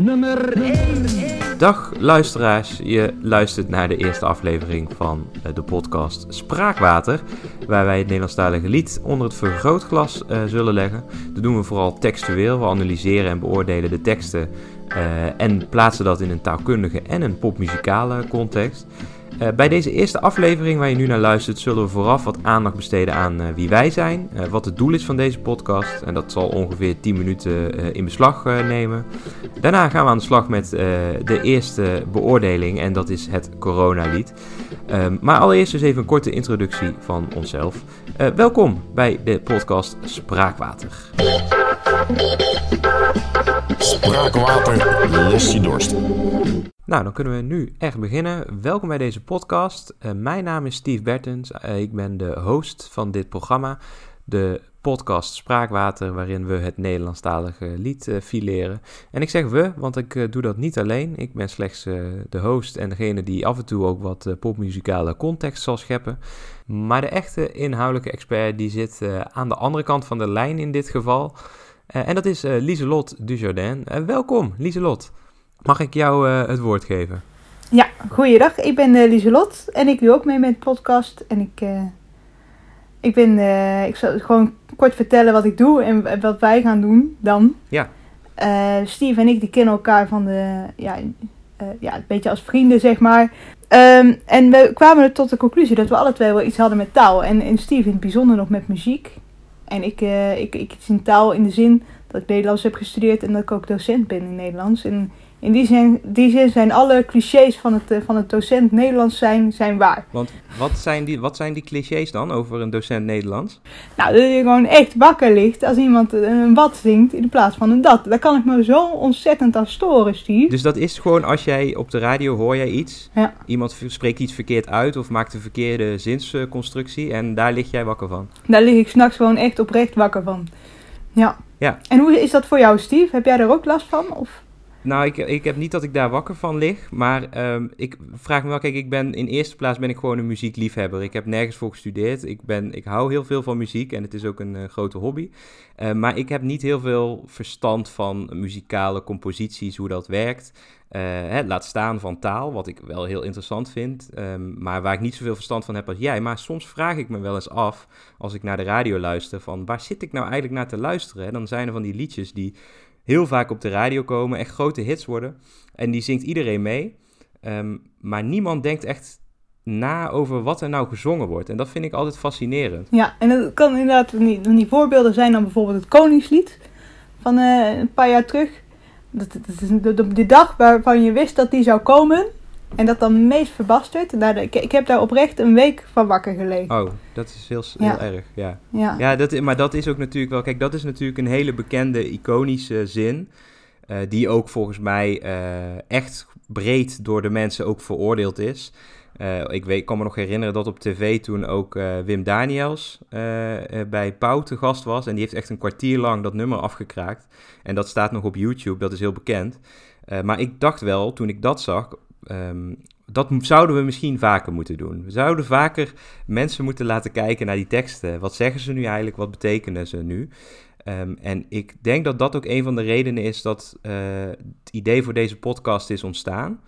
Nummer 1. Dag luisteraars, je luistert naar de eerste aflevering van eh, de podcast Spraakwater, waar wij het Nederlandstalige lied onder het vergrootglas uh, zullen leggen. Dat doen we vooral textueel, we analyseren en beoordelen de teksten uh, en plaatsen dat in een taalkundige en een popmuzikale context. Uh, bij deze eerste aflevering waar je nu naar luistert, zullen we vooraf wat aandacht besteden aan uh, wie wij zijn, uh, wat het doel is van deze podcast. En dat zal ongeveer 10 minuten in beslag nemen. Daarna gaan we aan de slag met de eerste beoordeling en dat is het coronalied. Um, maar allereerst dus even een korte introductie van onszelf. welkom bij de podcast Spraakwater. Spraakwater, los je dorst. Nou, dan kunnen we nu echt beginnen. Welkom bij deze podcast. Uh, mijn naam is Steve Bertens. Uh, ik ben de host van dit programma, de podcast Spraakwater, waarin we het Nederlandstalige lied uh, fileren. En ik zeg we, want ik doe dat niet alleen. Ik ben slechts de host en degene die af en toe ook wat popmuzikale context zal scheppen. Maar de echte inhoudelijke expert die zit aan de andere kant van de lijn in dit geval. En dat is Lieselot Dujardin. welkom, Lieselot. Mag ik jou het woord geven? Ja, goeiedag. Ik ben Lieselot en ik doe ook mee met podcast. En ik, ik ben, ik zal gewoon kort vertellen wat ik doe en wat wij gaan doen dan. Ja. Steve en ik die kennen elkaar van de, ja, ja, een beetje als vrienden zeg maar. Um, en we kwamen er tot de conclusie dat we alle twee wel iets hadden met taal. En, en Steve in het bijzonder nog met muziek. En ik, ik, ik iets in taal in de zin dat ik Nederlands heb gestudeerd en dat ik ook docent ben in Nederlands. In die zin, die zin zijn alle clichés van het, eh, van het docent Nederlands zijn, zijn waar. Want wat zijn, die, wat zijn die clichés dan over een docent Nederlands? Nou, dat je gewoon echt wakker ligt als iemand een wat zingt in plaats van een dat. Daar kan ik me zo ontzettend aan storen, Steve. Dus dat is gewoon als jij op de radio hoor jij iets, ja. iemand spreekt iets verkeerd uit of maakt een verkeerde zinsconstructie en daar lig jij wakker van? Daar lig ik s'nachts gewoon echt oprecht wakker van. Ja. ja. En hoe is dat voor jou, Steve? Heb jij er ook last van? Of? Nou, ik, ik heb niet dat ik daar wakker van lig, maar um, ik vraag me wel, kijk, ik ben in eerste plaats ben ik gewoon een muziekliefhebber. Ik heb nergens voor gestudeerd. Ik, ben, ik hou heel veel van muziek en het is ook een uh, grote hobby. Uh, maar ik heb niet heel veel verstand van muzikale composities, hoe dat werkt. Uh, hè, laat staan van taal, wat ik wel heel interessant vind, um, maar waar ik niet zoveel verstand van heb als jij. Maar soms vraag ik me wel eens af, als ik naar de radio luister, van waar zit ik nou eigenlijk naar te luisteren? Dan zijn er van die liedjes die heel vaak op de radio komen, echt grote hits worden. En die zingt iedereen mee. Um, maar niemand denkt echt na over wat er nou gezongen wordt. En dat vind ik altijd fascinerend. Ja, en dat kan inderdaad van die, voorbeelden zijn dan bijvoorbeeld het Koningslied van uh, een paar jaar terug. Dat, is de, dag waarvan je wist dat die zou komen. En dat dan meest verbasterd. Ik, ik heb daar oprecht een week van wakker gelegen. Oh, dat is heel, heel Ja. erg, ja. Ja. Ja, dat, maar dat is ook natuurlijk wel... Kijk, dat is natuurlijk een hele bekende, iconische zin... eh, die ook volgens mij eh, echt breed door de mensen ook veroordeeld is. Eh, ik, weet, ik kan me nog herinneren dat op tv toen ook Wim Daniels bij Pauw te gast was. En die heeft echt een kwartier lang dat nummer afgekraakt. En dat staat nog op YouTube, dat is heel bekend. Maar ik dacht wel, toen ik dat zag... ehm, dat zouden we misschien vaker moeten doen. We zouden vaker mensen moeten laten kijken naar die teksten. Wat zeggen ze nu eigenlijk? Wat betekenen ze nu? Ehm, en ik denk dat dat ook een van de redenen is dat eh, het idee voor deze podcast is ontstaan.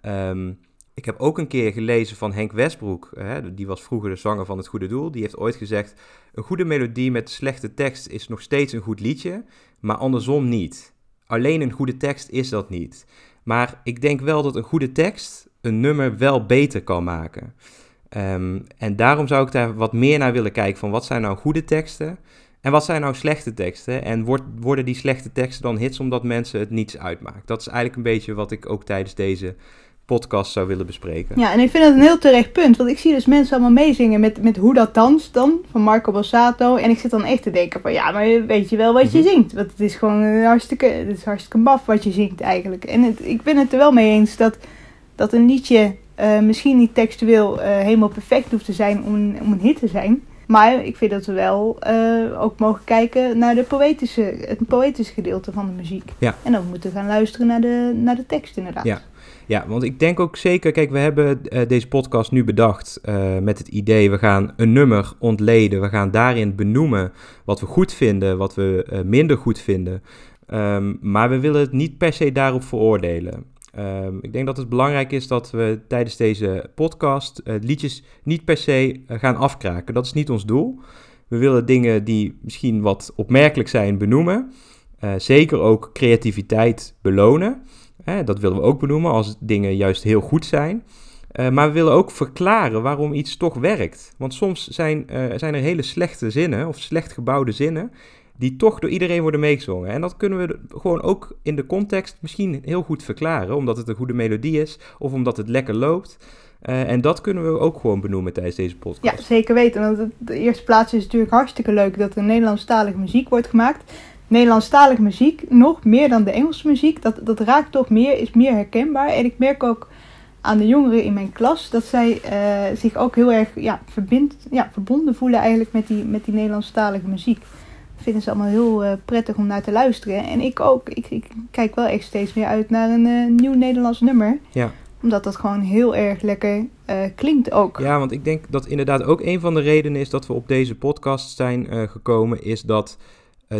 Ehm, ik heb ook een keer gelezen van Henk Westbroek. Die was vroeger de zanger van Het Goede Doel. Die heeft ooit gezegd: Een goede melodie met slechte tekst is nog steeds een goed liedje, maar andersom niet. Alleen een goede tekst is dat niet. Maar ik denk wel dat een goede tekst een nummer wel beter kan maken. Ehm, en daarom zou ik daar wat meer naar willen kijken van wat zijn nou goede teksten en wat zijn nou slechte teksten. En wordt, worden die slechte teksten dan hits omdat mensen het niets uitmaakt. Dat is eigenlijk een beetje wat ik ook tijdens deze podcast zou willen bespreken. Ja, en ik vind dat een heel terecht punt. Want ik zie dus mensen allemaal meezingen met, met Hoe dat danst dan, van Marco Bassato. En ik zit dan echt te denken van, ja, maar weet je wel wat je Mhm. zingt? Want het is gewoon een hartstikke, het is hartstikke maf wat je zingt eigenlijk. En het, ik ben het er wel mee eens dat, dat een liedje eh, misschien niet textueel eh, helemaal perfect hoeft te zijn om een, om een hit te zijn. Maar ik vind dat we wel eh, ook mogen kijken naar de poëtische, het poëtische gedeelte van de muziek. Ja. En dan moeten we gaan luisteren naar de, naar de tekst inderdaad. Ja. Ja, want ik denk ook zeker, kijk, we hebben eh, deze podcast nu bedacht eh, met het idee, we gaan een nummer ontleden, we gaan daarin benoemen wat we goed vinden, wat we eh, minder goed vinden. Ehm, maar we willen het niet per se daarop veroordelen. Ehm, ik denk dat het belangrijk is dat we tijdens deze podcast liedjes niet per se gaan afkraken. Dat is niet ons doel. We willen dingen die misschien wat opmerkelijk zijn benoemen. Zeker ook creativiteit belonen. Dat willen we ook benoemen als dingen juist heel goed zijn. maar we willen ook verklaren waarom iets toch werkt. Want soms zijn, zijn er hele slechte zinnen of slecht gebouwde zinnen die toch door iedereen worden meegezongen. En dat kunnen we gewoon ook in de context misschien heel goed verklaren, omdat het een goede melodie is of omdat het lekker loopt. Uh, en dat kunnen we ook gewoon benoemen tijdens deze podcast. Ja, zeker weten. Want de eerste plaats is natuurlijk hartstikke leuk dat er Nederlandstalige muziek wordt gemaakt. Nederlandstalige muziek, nog meer dan de Engelse muziek, dat, dat raakt toch meer, is meer herkenbaar. En ik merk ook aan de jongeren in mijn klas dat zij uh, zich ook heel erg ja, verbind, ja, verbonden voelen eigenlijk met die, met die Nederlandstalige muziek vinden ze allemaal heel uh, prettig om naar te luisteren. En ik ook. Ik, ik kijk wel echt steeds meer uit naar een uh, nieuw Nederlands nummer. Ja. Omdat dat gewoon heel erg lekker uh, klinkt ook. Ja, want ik denk dat inderdaad ook een van de redenen is dat we op deze podcast zijn gekomen, is dat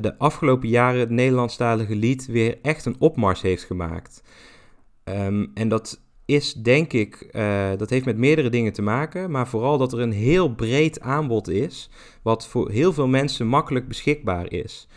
de afgelopen jaren het Nederlandstalige lied weer echt een opmars heeft gemaakt. Um, en dat is denk ik, uh, dat heeft met meerdere dingen te maken, maar vooral dat er een heel breed aanbod is, wat voor heel veel mensen makkelijk beschikbaar is.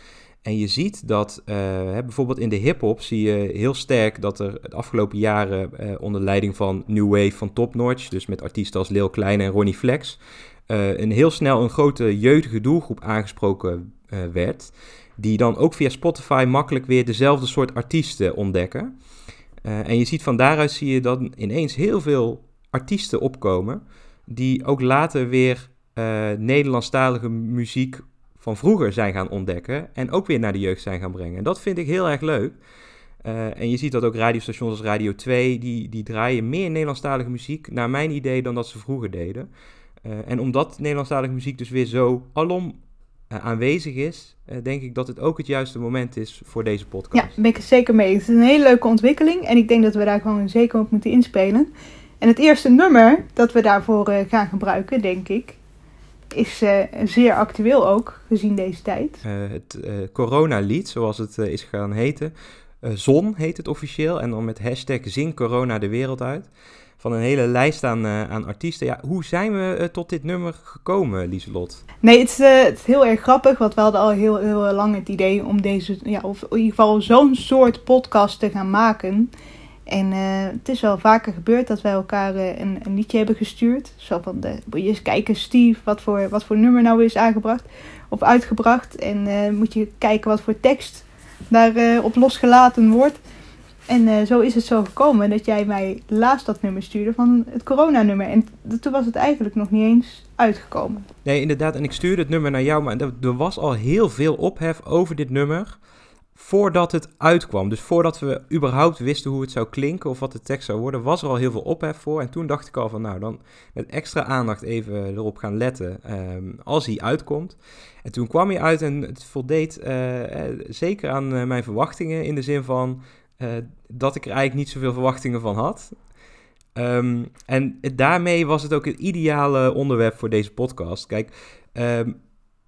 En je ziet dat uh, bijvoorbeeld in de hip-hop zie je heel sterk dat er de afgelopen jaren onder leiding van New Wave van Top Notch, dus met artiesten als Lil Kleine en Ronnie Flex, een heel snel een grote jeugdige doelgroep aangesproken werd, die dan ook via Spotify makkelijk weer dezelfde soort artiesten ontdekken. Uh, en je ziet van daaruit zie je dan ineens heel veel artiesten opkomen die ook later weer uh, Nederlandstalige muziek van vroeger zijn gaan ontdekken en ook weer naar de jeugd zijn gaan brengen. En dat vind ik heel erg leuk. Uh, en je ziet dat ook radiostations als Radio 2, die, die draaien meer Nederlandstalige muziek, naar mijn idee, dan dat ze vroeger deden. en omdat Nederlandstalige muziek dus weer zo alom uh, aanwezig is, uh, denk ik dat het ook het juiste moment is voor deze podcast. Ja, ben ik het zeker mee. Het is een hele leuke ontwikkeling en ik denk dat we daar gewoon zeker op moeten inspelen. En het eerste nummer dat we daarvoor uh, gaan gebruiken, denk ik, is zeer actueel ook, gezien deze tijd. het coronalied, zoals het is gaan heten. Zon heet het officieel en dan met hashtag Zing Corona de wereld uit van een hele lijst aan, uh, aan artiesten. Ja, hoe zijn we uh, tot dit nummer gekomen, Lieselot? Nee, het is, uh, het heel erg grappig, want we hadden al heel, heel lang het idee om deze, ja, of in ieder geval zo'n soort podcast te gaan maken. En het is wel vaker gebeurd dat wij elkaar een, een, liedje hebben gestuurd. Zo van, de, moet je eens kijken Steve, wat voor, wat voor nummer nou is aangebracht of uitgebracht. En moet je kijken wat voor tekst daarop op losgelaten wordt. En uh, zo is het zo gekomen dat jij mij laatst dat nummer stuurde van het coronanummer. En toen was het eigenlijk nog niet eens uitgekomen. Nee, inderdaad. En ik stuurde het nummer naar jou, maar er was al heel veel ophef over dit nummer voordat het uitkwam. Dus voordat we überhaupt wisten hoe het zou klinken of wat de tekst zou worden, was er al heel veel ophef voor. En toen dacht ik al van, nou, dan met extra aandacht even erop gaan letten um, als hij uitkomt. En toen kwam hij uit en het voldeed uh, zeker aan mijn verwachtingen in de zin van uh, dat ik er eigenlijk niet zoveel verwachtingen van had. Um, en daarmee was het ook het ideale onderwerp voor deze podcast. Kijk, um,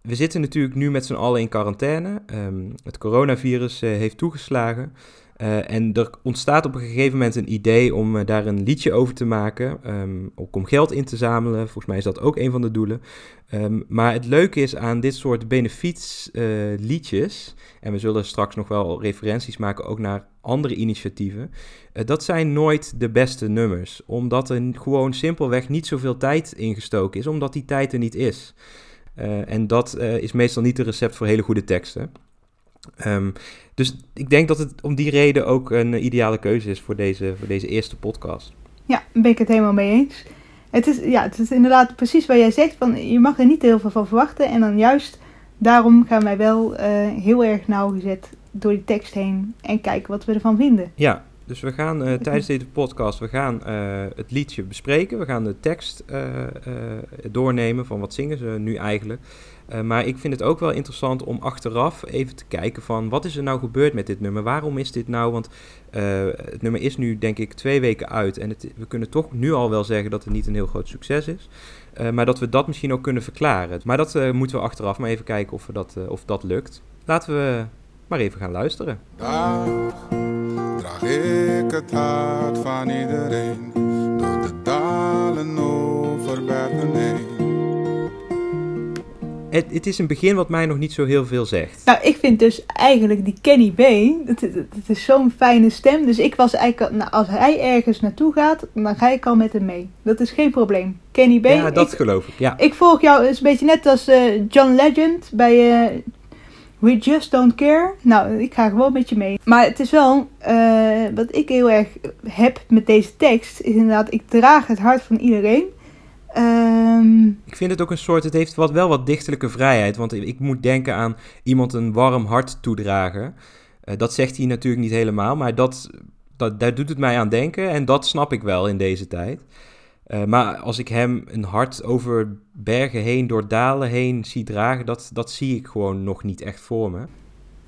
we zitten natuurlijk nu met z'n allen in quarantaine. Um, het coronavirus uh, heeft toegeslagen. Uh, en er ontstaat op een gegeven moment een idee om uh, daar een liedje over te maken. Um, ook om geld in te zamelen. Volgens mij is dat ook een van de doelen. Um, maar het leuke is aan dit soort benefietsliedjes. Uh, en we zullen straks nog wel referenties maken ook naar andere initiatieven. dat zijn nooit de beste nummers. Omdat er gewoon simpelweg niet zoveel tijd ingestoken is. Omdat die tijd er niet is. en dat is meestal niet een recept voor hele goede teksten. Um, dus ik denk dat het om die reden ook een ideale keuze is voor deze, voor deze eerste podcast. Ja, daar ben ik het helemaal mee eens. Het is, ja, het is inderdaad precies wat jij zegt. Van, je mag er niet heel veel van verwachten. En dan juist daarom gaan wij wel uh, heel erg nauwgezet door die tekst heen en kijken wat we ervan vinden. Ja, dus we gaan uh, tijdens deze podcast we gaan, uh, het liedje bespreken. We gaan de tekst doornemen van wat zingen ze nu eigenlijk. Uh, maar ik vind het ook wel interessant om achteraf even te kijken van wat is er nou gebeurd met dit nummer? Waarom is dit nou? Want uh, het nummer is nu denk ik twee weken uit en het, we kunnen toch nu al wel zeggen dat het niet een heel groot succes is. Uh, maar dat we dat misschien ook kunnen verklaren. Maar dat moeten we achteraf maar even kijken of, dat, of dat lukt. Laten we maar even gaan luisteren. Dag draag ik het hart van iedereen door de dalen over bergen heen. Het, het is een begin wat mij nog niet zo heel veel zegt. Nou, ik vind dus eigenlijk die Kenny B, het, het, het is zo'n fijne stem. Dus ik was eigenlijk, nou, als hij ergens naartoe gaat, dan ga ik al met hem mee. Dat is geen probleem. Kenny B, ja, dat ik, geloof ik. Ja. ik volg jou, is een beetje net als eh, John Legend bij eh, We Just Don't Care. Nou, ik ga gewoon met je mee. Maar het is wel, eh, wat ik heel erg heb met deze tekst, is inderdaad, ik draag het hart van iedereen. Ehm, Ik vind het ook een soort, het heeft wat, wel wat dichterlijke vrijheid. Want ik moet denken aan iemand een warm hart toedragen. Eh, dat zegt hij natuurlijk niet helemaal, maar dat, dat, daar doet het mij aan denken. En dat snap ik wel in deze tijd. Eh, maar als ik hem een hart over bergen heen, door dalen heen zie dragen, dat, dat zie ik gewoon nog niet echt voor me.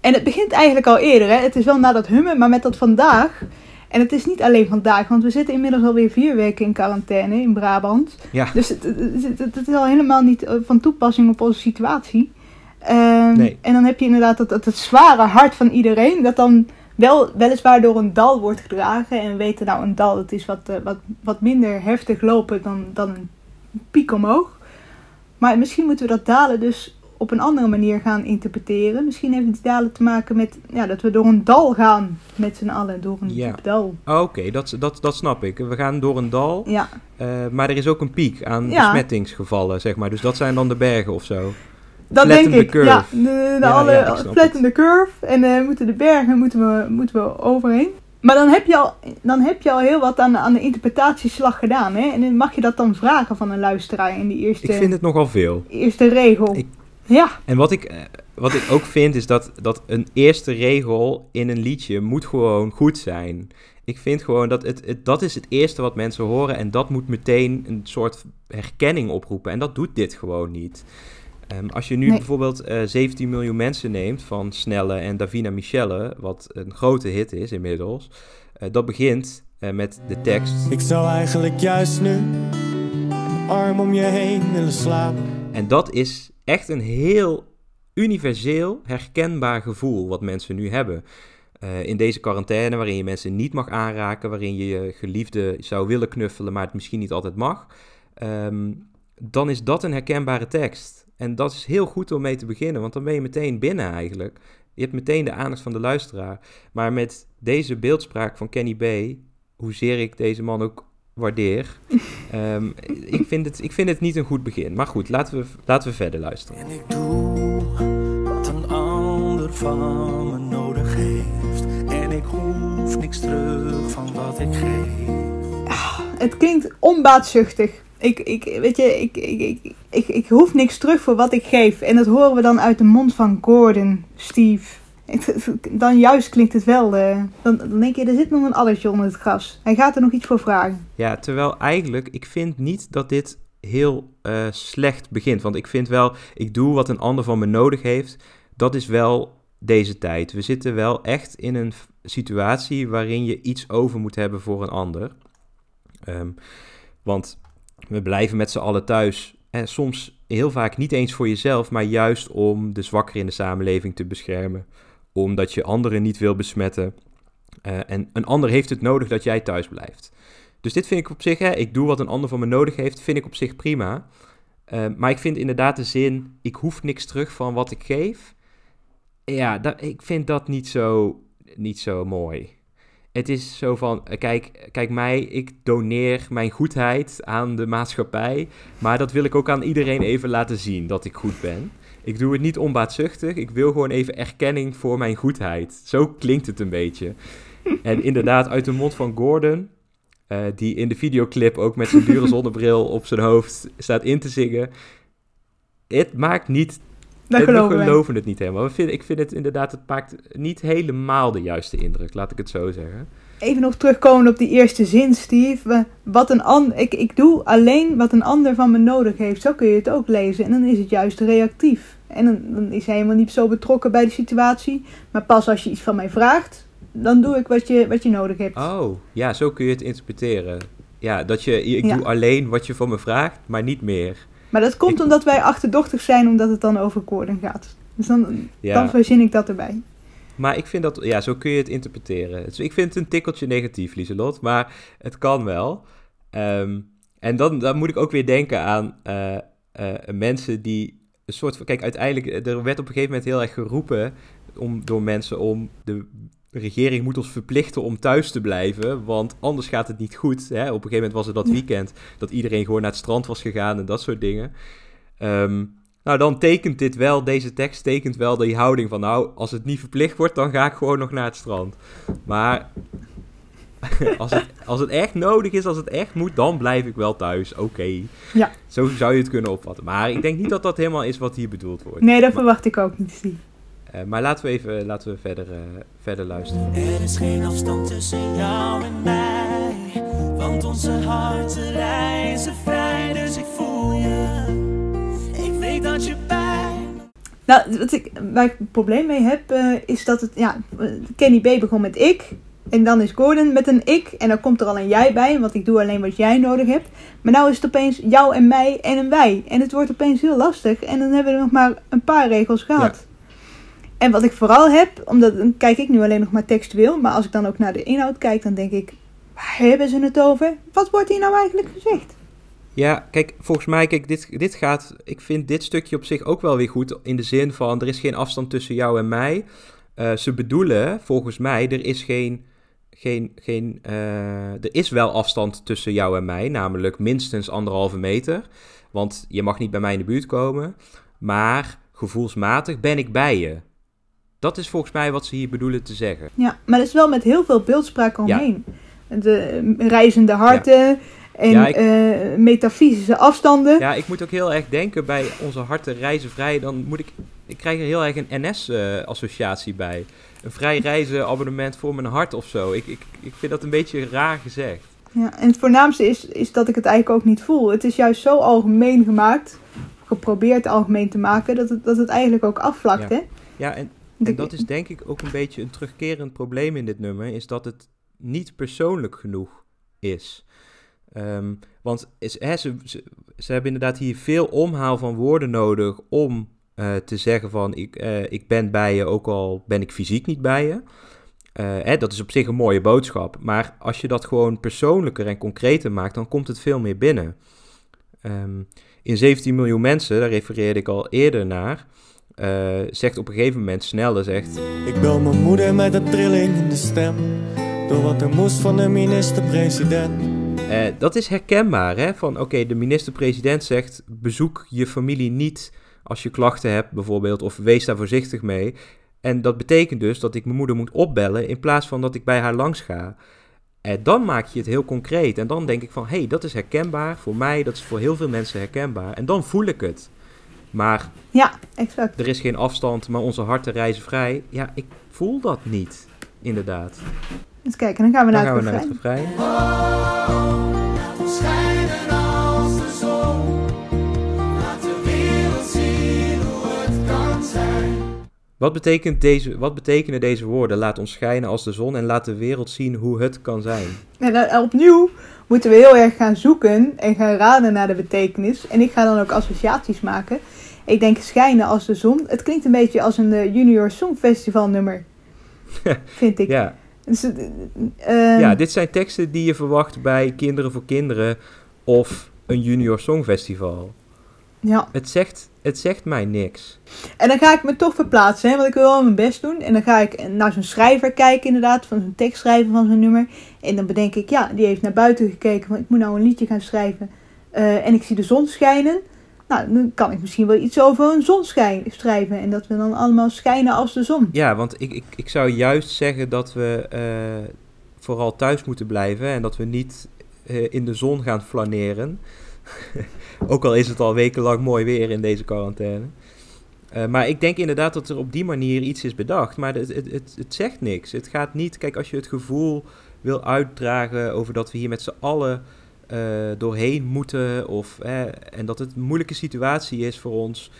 En het begint eigenlijk al eerder. Hè? Het is wel na dat hummen, maar met dat vandaag. En het is niet alleen vandaag, want we zitten inmiddels alweer vier weken in quarantaine in Brabant. Ja, Dus het, het, het- het is al helemaal niet eh, van toepassing op onze situatie. Ehm, Nee. En dan heb je inderdaad dat, dat het zware hart van iedereen, dat dan wel weliswaar door een dal wordt gedragen. En we weten nou, een dal dat is wat, eh, wat, wat minder heftig lopen dan, dan een piek omhoog. Maar misschien moeten we dat dalen dus op een andere manier gaan interpreteren. Misschien heeft het dalen te maken met ja, dat we door een dal gaan met z'n allen. Door een Ja. dal. oké, dat, dat, dat snap ik. We gaan door een dal, Ja, eh, maar er is ook een piek aan Ja. besmettingsgevallen, zeg maar. Dus dat zijn dan de bergen of zo. Dat Flatten denk ik. curve. Ja, de, de Ja, alle ja, ik snap flatten the curve. En eh, moeten de bergen moeten we, moeten we overheen. Maar dan heb je al, dan heb je al heel wat aan, aan de interpretatieslag gedaan. Hè? En dan mag je dat dan vragen van een luisteraar in die eerste, Ik vind het nogal veel. eerste regel. Ik- Ja, En wat ik, eh, wat ik ook vind is dat, dat een eerste regel in een liedje moet gewoon goed zijn. Ik vind gewoon dat het, het, dat is het eerste wat mensen horen en dat moet meteen een soort herkenning oproepen. En dat doet dit gewoon niet. Ehm, als je nu Nee. bijvoorbeeld eh 17 miljoen mensen neemt van Snelle en Davina Michelle, wat een grote hit is inmiddels, eh, dat begint eh, met de tekst. Ik zou eigenlijk juist nu arm om je heen willen slapen. En dat is echt een heel universeel herkenbaar gevoel wat mensen nu hebben. Eh, in deze quarantaine, waarin je mensen niet mag aanraken, waarin je je geliefde zou willen knuffelen, maar het misschien niet altijd mag, ehm, dan is dat een herkenbare tekst. En dat is heel goed om mee te beginnen, want dan ben je meteen binnen eigenlijk. Je hebt meteen de aandacht van de luisteraar. Maar met deze beeldspraak van Kenny B, hoezeer ik deze man ook waardeer, ehm, ik, vind het, ik vind het niet een goed begin. Maar goed, laten we, laten we verder luisteren. En ik doe wat een ander van me nodig heeft. En ik hoef niks terug van wat ik geef. het klinkt onbaatzuchtig. Ik, ik, weet je, ik, ik, ik, ik, ik hoef niks terug voor wat ik geef. En dat horen we dan uit de mond van Gordon, Steve. Dan juist klinkt het wel. eh, dan, dan denk je, er zit nog een addertje onder het gras. Hij gaat er nog iets voor vragen. Ja, terwijl eigenlijk, ik vind niet dat dit heel eh, slecht begint. Want ik vind wel, ik doe wat een ander van me nodig heeft. Dat is wel deze tijd. We zitten wel echt in een situatie waarin je iets over moet hebben voor een ander. Ehm, want we blijven met z'n allen thuis. En soms heel vaak niet eens voor jezelf, maar juist om de zwakkeren in de samenleving te beschermen. Omdat je anderen niet wil besmetten. Eh, en een ander heeft het nodig dat jij thuis blijft. Dus dit vind ik op zich, hè, ik doe wat een ander van me nodig heeft, vind ik op zich prima. Eh, maar ik vind inderdaad de zin, ik hoef niks terug van wat ik geef. Ja, ik vind dat niet zo, niet zo mooi. Het is zo van, eh, kijk, kijk mij, ik doneer mijn goedheid aan de maatschappij. Maar dat wil ik ook aan iedereen even laten zien, dat ik goed ben. Ik doe het niet onbaatzuchtig, ik wil gewoon even erkenning voor mijn goedheid. Zo klinkt het een beetje. En inderdaad, uit de mond van Gordon, eh, die in de videoclip ook met zijn dure zonnebril op zijn hoofd staat in te zingen. Het maakt niet, Dat geloven we wij. geloven het niet helemaal. We vinden, ik vind het inderdaad, het maakt niet helemaal de juiste indruk, laat ik het zo zeggen. Even nog terugkomen op die eerste zin, Steve. Wat een an ik, ik doe alleen wat een ander van me nodig heeft. Zo kun je het ook lezen. En dan is het juist reactief. En dan, dan is hij helemaal niet zo betrokken bij de situatie. Maar pas als je iets van mij vraagt, dan doe ik wat je, wat je nodig hebt. Oh, ja, zo kun je het interpreteren. Ja, dat je, ik Ja. doe alleen wat je van me vraagt, maar niet meer. Maar dat komt Ik- omdat wij achterdochtig zijn, omdat het dan over Gordon gaat. Dus dan, Ja. dan verzin ik dat erbij. Maar ik vind dat, ja, zo kun je het interpreteren. Dus ik vind het een tikkeltje negatief, Lieselot, maar het kan wel. Ehm, en dan, dan moet ik ook weer denken aan eh, eh, mensen die een soort van... Kijk, uiteindelijk, er werd op een gegeven moment heel erg geroepen om, door mensen om... De regering moet ons verplichten om thuis te blijven, want anders gaat het niet goed. Hè? Op een gegeven moment was het dat weekend dat iedereen gewoon naar het strand was gegaan en dat soort dingen. Ehm, nou, dan tekent dit wel, deze tekst tekent wel die houding van... nou, als het niet verplicht wordt, dan ga ik gewoon nog naar het strand. Maar als, het, als het echt nodig is, als het echt moet, dan blijf ik wel thuis. Oké. Ja. Zo zou je het kunnen opvatten. Maar ik denk niet dat dat helemaal is wat hier bedoeld wordt. Nee, dat verwacht ik ook niet. Uh, maar laten we even laten we verder, uh, verder luisteren. Er is geen afstand tussen jou en mij. Want onze harten reizen. Nou, wat ik, waar ik een probleem mee heb, uh, is dat het. Ja, Kenny B begon met ik. En dan is Gordon met een ik. En dan komt er al een jij bij. Want ik doe alleen wat jij nodig hebt. Maar nou is het opeens jou en mij en een wij. En het wordt opeens heel lastig. En dan hebben we nog maar een paar regels gehad. Ja. En wat ik vooral heb, omdat dan kijk ik nu alleen nog maar textueel, maar als ik dan ook naar de inhoud kijk, dan denk ik, waar hebben ze het over? Wat wordt hier nou eigenlijk gezegd? Ja, kijk, volgens mij, kijk, dit, dit gaat, ik vind dit stukje op zich ook wel weer goed, in de zin van, er is geen afstand tussen jou en mij. Uh, ze bedoelen, volgens mij, er is geen, geen, geen uh, er is wel afstand tussen jou en mij, namelijk minstens anderhalve meter. Want je mag niet bij mij in de buurt komen, maar gevoelsmatig ben ik bij je. Dat is volgens mij wat ze hier bedoelen te zeggen. Ja, maar dat is wel met heel veel beeldspraak omheen. Ja. De reizende harten. En ja, ik, uh, metafysische afstanden. Ja, ik moet ook heel erg denken bij onze harten reizen vrij. Dan moet ik, ik krijg er heel erg een NS-associatie uh, bij. Een vrij reizen abonnement voor mijn hart of zo. Ik, ik, ik vind dat een beetje raar gezegd. Ja, en het voornaamste is, is dat ik het eigenlijk ook niet voel. Het is juist zo algemeen gemaakt, geprobeerd algemeen te maken, dat het, dat het eigenlijk ook afvlakt, ja. hè? Ja, en en dat is denk ik ook een beetje een terugkerend probleem in dit nummer, is dat het niet persoonlijk genoeg is. Um, want ze, ze, hebben inderdaad hier veel omhaal van woorden nodig om uh, te zeggen van ik, uh, ik ben bij je, ook al ben ik fysiek niet bij je. Uh, hè, dat is op zich een mooie boodschap. Maar als je dat gewoon persoonlijker en concreter maakt, dan komt het veel meer binnen. Um, in 17 miljoen mensen, daar refereerde ik al eerder naar, zegt op een gegeven moment sneller zegt... Ik bel mijn moeder met een trilling in de stem. Door wat er moest van de minister-president. Uh, dat is herkenbaar, hè? Van oké, okay, de minister-president zegt... bezoek je familie niet als je klachten hebt bijvoorbeeld... of wees daar voorzichtig mee. En dat betekent dus dat ik mijn moeder moet opbellen... in plaats van dat ik bij haar langs ga. En dan maak je het heel concreet. En dan denk ik van, hé, hey, dat is herkenbaar voor mij. Dat is voor heel veel mensen herkenbaar. En dan voel ik het. Maar ja, exact. er is geen afstand, maar onze harten reizen vrij. Ja, ik voel dat niet, inderdaad. Eens kijken, dan gaan we dan naar, gaan het, we naar het refrein. Schijnen als de zon. Laat de wereld zien hoe het kan zijn. Wat, betekent deze, wat betekenen deze woorden? Laat ons schijnen als de zon en laat de wereld zien hoe het kan zijn. En dan opnieuw moeten we heel erg gaan zoeken en gaan raden naar de betekenis. En ik ga dan ook associaties maken. Ik denk schijnen als de zon. Het klinkt een beetje als een uh, Junior Songfestival nummer. vind ik. Ja. Dus, uh, ja, dit zijn teksten die je verwacht bij Kinderen voor Kinderen of een Junior Songfestival. Ja. Het zegt, het zegt mij niks. En dan ga ik me toch verplaatsen, hè, want ik wil wel mijn best doen. En dan ga ik naar zo'n schrijver kijken, inderdaad, van zo'n tekstschrijver van zo'n nummer. En dan bedenk ik, ja, die heeft naar buiten gekeken van ik moet nou een liedje gaan schrijven. Uh, en ik zie de zon schijnen. Nou, dan kan ik misschien wel iets over een zon schrijven. En dat we dan allemaal schijnen als de zon. Ja, want ik, ik, ik zou juist zeggen dat we uh, vooral thuis moeten blijven. En dat we niet uh, in de zon gaan flaneren. Ook al is het al wekenlang mooi weer in deze quarantaine. Uh, maar ik denk inderdaad dat er op die manier iets is bedacht. Maar het, het, het, het zegt niks. Het gaat niet. Kijk, als je het gevoel wil uitdragen over dat we hier met z'n allen doorheen moeten. Of, eh, en dat het een moeilijke situatie is voor ons.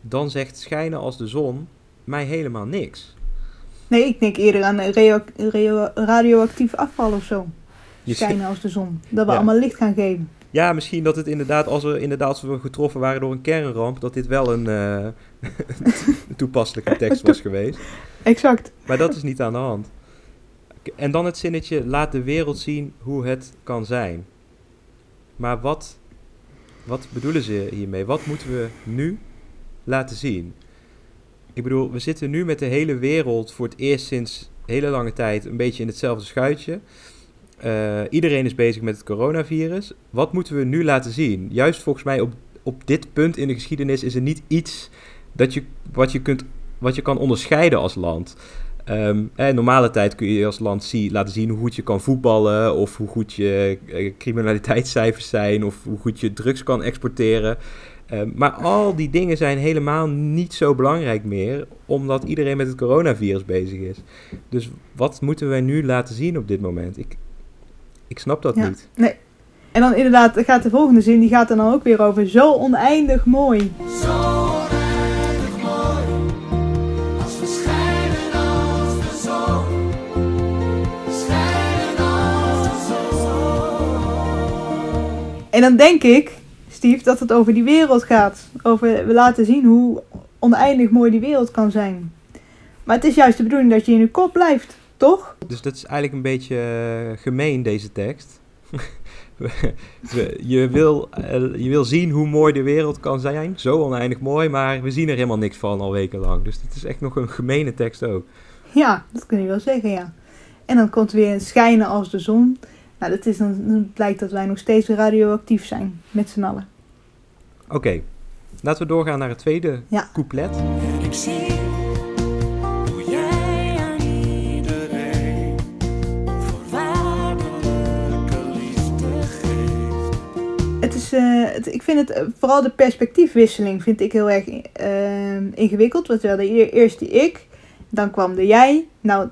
Dan zegt schijnen als de zon mij helemaal niks. Nee, ik denk eerder aan radio radio radioactief afval of zo. Schijnen als de zon. Dat we ja. allemaal licht gaan geven. Ja, misschien dat het inderdaad, als, er, inderdaad, als we getroffen waren door een kernramp, dat dit wel een uh, toepasselijke tekst was geweest. exact. Maar dat is niet aan de hand. En dan het zinnetje, laat de wereld zien hoe het kan zijn. Maar wat, wat bedoelen ze hiermee? Wat moeten we nu laten zien? Ik bedoel, we zitten nu met de hele wereld voor het eerst sinds hele lange tijd een beetje in hetzelfde schuitje. Eh, iedereen is bezig met het coronavirus. Wat moeten we nu laten zien? Juist volgens mij op, op dit punt in de geschiedenis is er niet iets dat je, wat, je kunt, wat je kan onderscheiden als land. Ehm, in normale tijd kun je als land zie, laten zien hoe goed je kan voetballen, of hoe goed je eh, criminaliteitscijfers zijn, of hoe goed je drugs kan exporteren. Ehm, maar al die dingen zijn helemaal niet zo belangrijk meer, omdat iedereen met het coronavirus bezig is. Dus wat moeten wij nu laten zien op dit moment? Ik, ik snap dat Ja. niet. Nee. En dan inderdaad gaat de volgende zin, die gaat er dan ook weer over zo oneindig mooi. Zo En dan denk ik, Steve, dat het over die wereld gaat. Over we laten zien hoe oneindig mooi die wereld kan zijn. Maar het is juist de bedoeling dat je in je kop blijft, toch? Dus dat is eigenlijk een beetje eh, gemeen, deze tekst. Je, wil, eh, je wil zien hoe mooi de wereld kan zijn, zo oneindig mooi, maar we zien er helemaal niks van al wekenlang. Dus dit is echt nog een gemene tekst ook. Ja, dat kun je wel zeggen, ja. En dan komt weer een schijnen als de zon. Nou, dat is dan, dan blijkt dat wij nog steeds radioactief zijn, met z'n allen. Oké, laten we doorgaan naar het tweede Ja. couplet. En ik zie hoe jij aan iedereen voorwaardelijke liefde geeft. Het is, eh, het, ik vind het, eh, vooral de perspectiefwisseling vind ik heel erg eh, ingewikkeld. Want we hadden eer- eerst de ik, dan kwam de jij, nou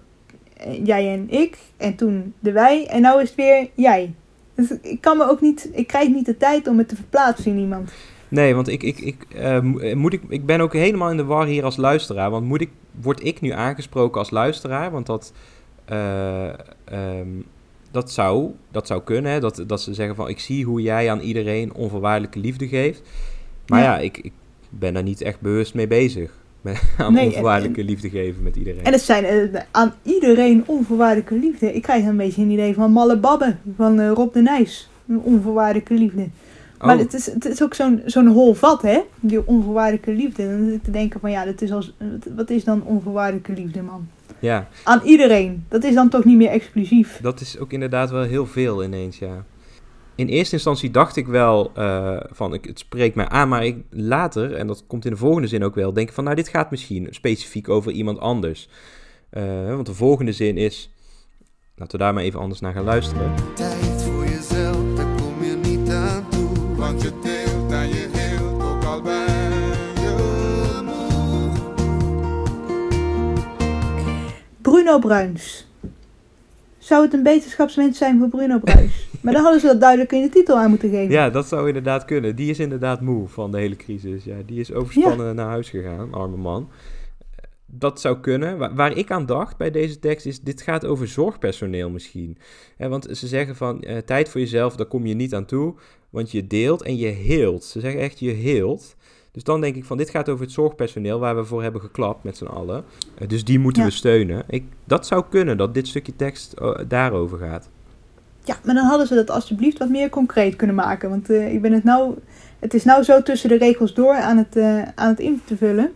jij en ik, en toen de wij, en nou is het weer jij. Dus ik kan me ook niet, ik krijg niet de tijd om het te verplaatsen in iemand. Nee, want ik, ik, ik, eh, eh, moet ik, ik ben ook helemaal in de war hier als luisteraar. Want moet ik, word ik nu aangesproken als luisteraar? Want dat, eh, ehm, dat, zou, dat zou kunnen. Hè? Dat, dat ze zeggen van ik zie hoe jij aan iedereen onvoorwaardelijke liefde geeft. Maar ja, Ja. ik, ik ben daar niet echt bewust mee bezig. Met, aan Nee, en- onvoorwaardelijke liefde geven met iedereen. En het zijn eh, aan iedereen onvoorwaardelijke liefde. Ik krijg een beetje een idee van Malle Babbe van eh, Rob de Nijs. Een onvoorwaardelijke liefde. Maar Oh, het, is, het is ook zo'n zo'n hol vat, hè? Die onvoorwaardelijke liefde. Dan zit ik te denken van ja, dat is als, wat- wat is dan onvoorwaardelijke liefde, man? ja, Aan iedereen. Dat is dan toch niet meer exclusief. dat is ook inderdaad wel heel veel ineens, ja. In eerste instantie dacht ik wel eh, van ik, het spreekt mij aan, maar ik later, en dat komt in de volgende zin ook wel, denk ik van nou dit gaat misschien specifiek over iemand anders. Eh, want de volgende zin is, laten we daar maar even anders naar gaan luisteren. Tijd voor jezelf, daar kom je niet aan toe. Want je deelt en je heelt, ook al ben je. Bruno Bruins. Zou het een beterschapswens zijn voor Bruno Bruins? Maar dan hadden ze dat duidelijk in de titel aan moeten geven. Ja, dat zou inderdaad kunnen. Die is inderdaad moe van de hele crisis. Ja, die is overspannen naar huis gegaan, arme man. Dat zou kunnen. Waar, waar ik aan dacht bij deze tekst is, dit gaat over zorgpersoneel misschien. Want ze zeggen van, eh, tijd voor jezelf, daar kom je niet aan toe. Want je deelt en je heelt. Ze zeggen echt, je heelt. Dus dan denk ik van, dit gaat over het zorgpersoneel waar we voor hebben geklapt met z'n allen. Eh, dus die moeten Ja. we steunen. Ik, dat zou kunnen, dat dit stukje tekst eh, daarover gaat. Ja, maar dan hadden ze dat alsjeblieft wat meer concreet kunnen maken. Want eh, ik ben het nou... Het is nou zo tussen de regels door aan het, eh, aan het in te vullen.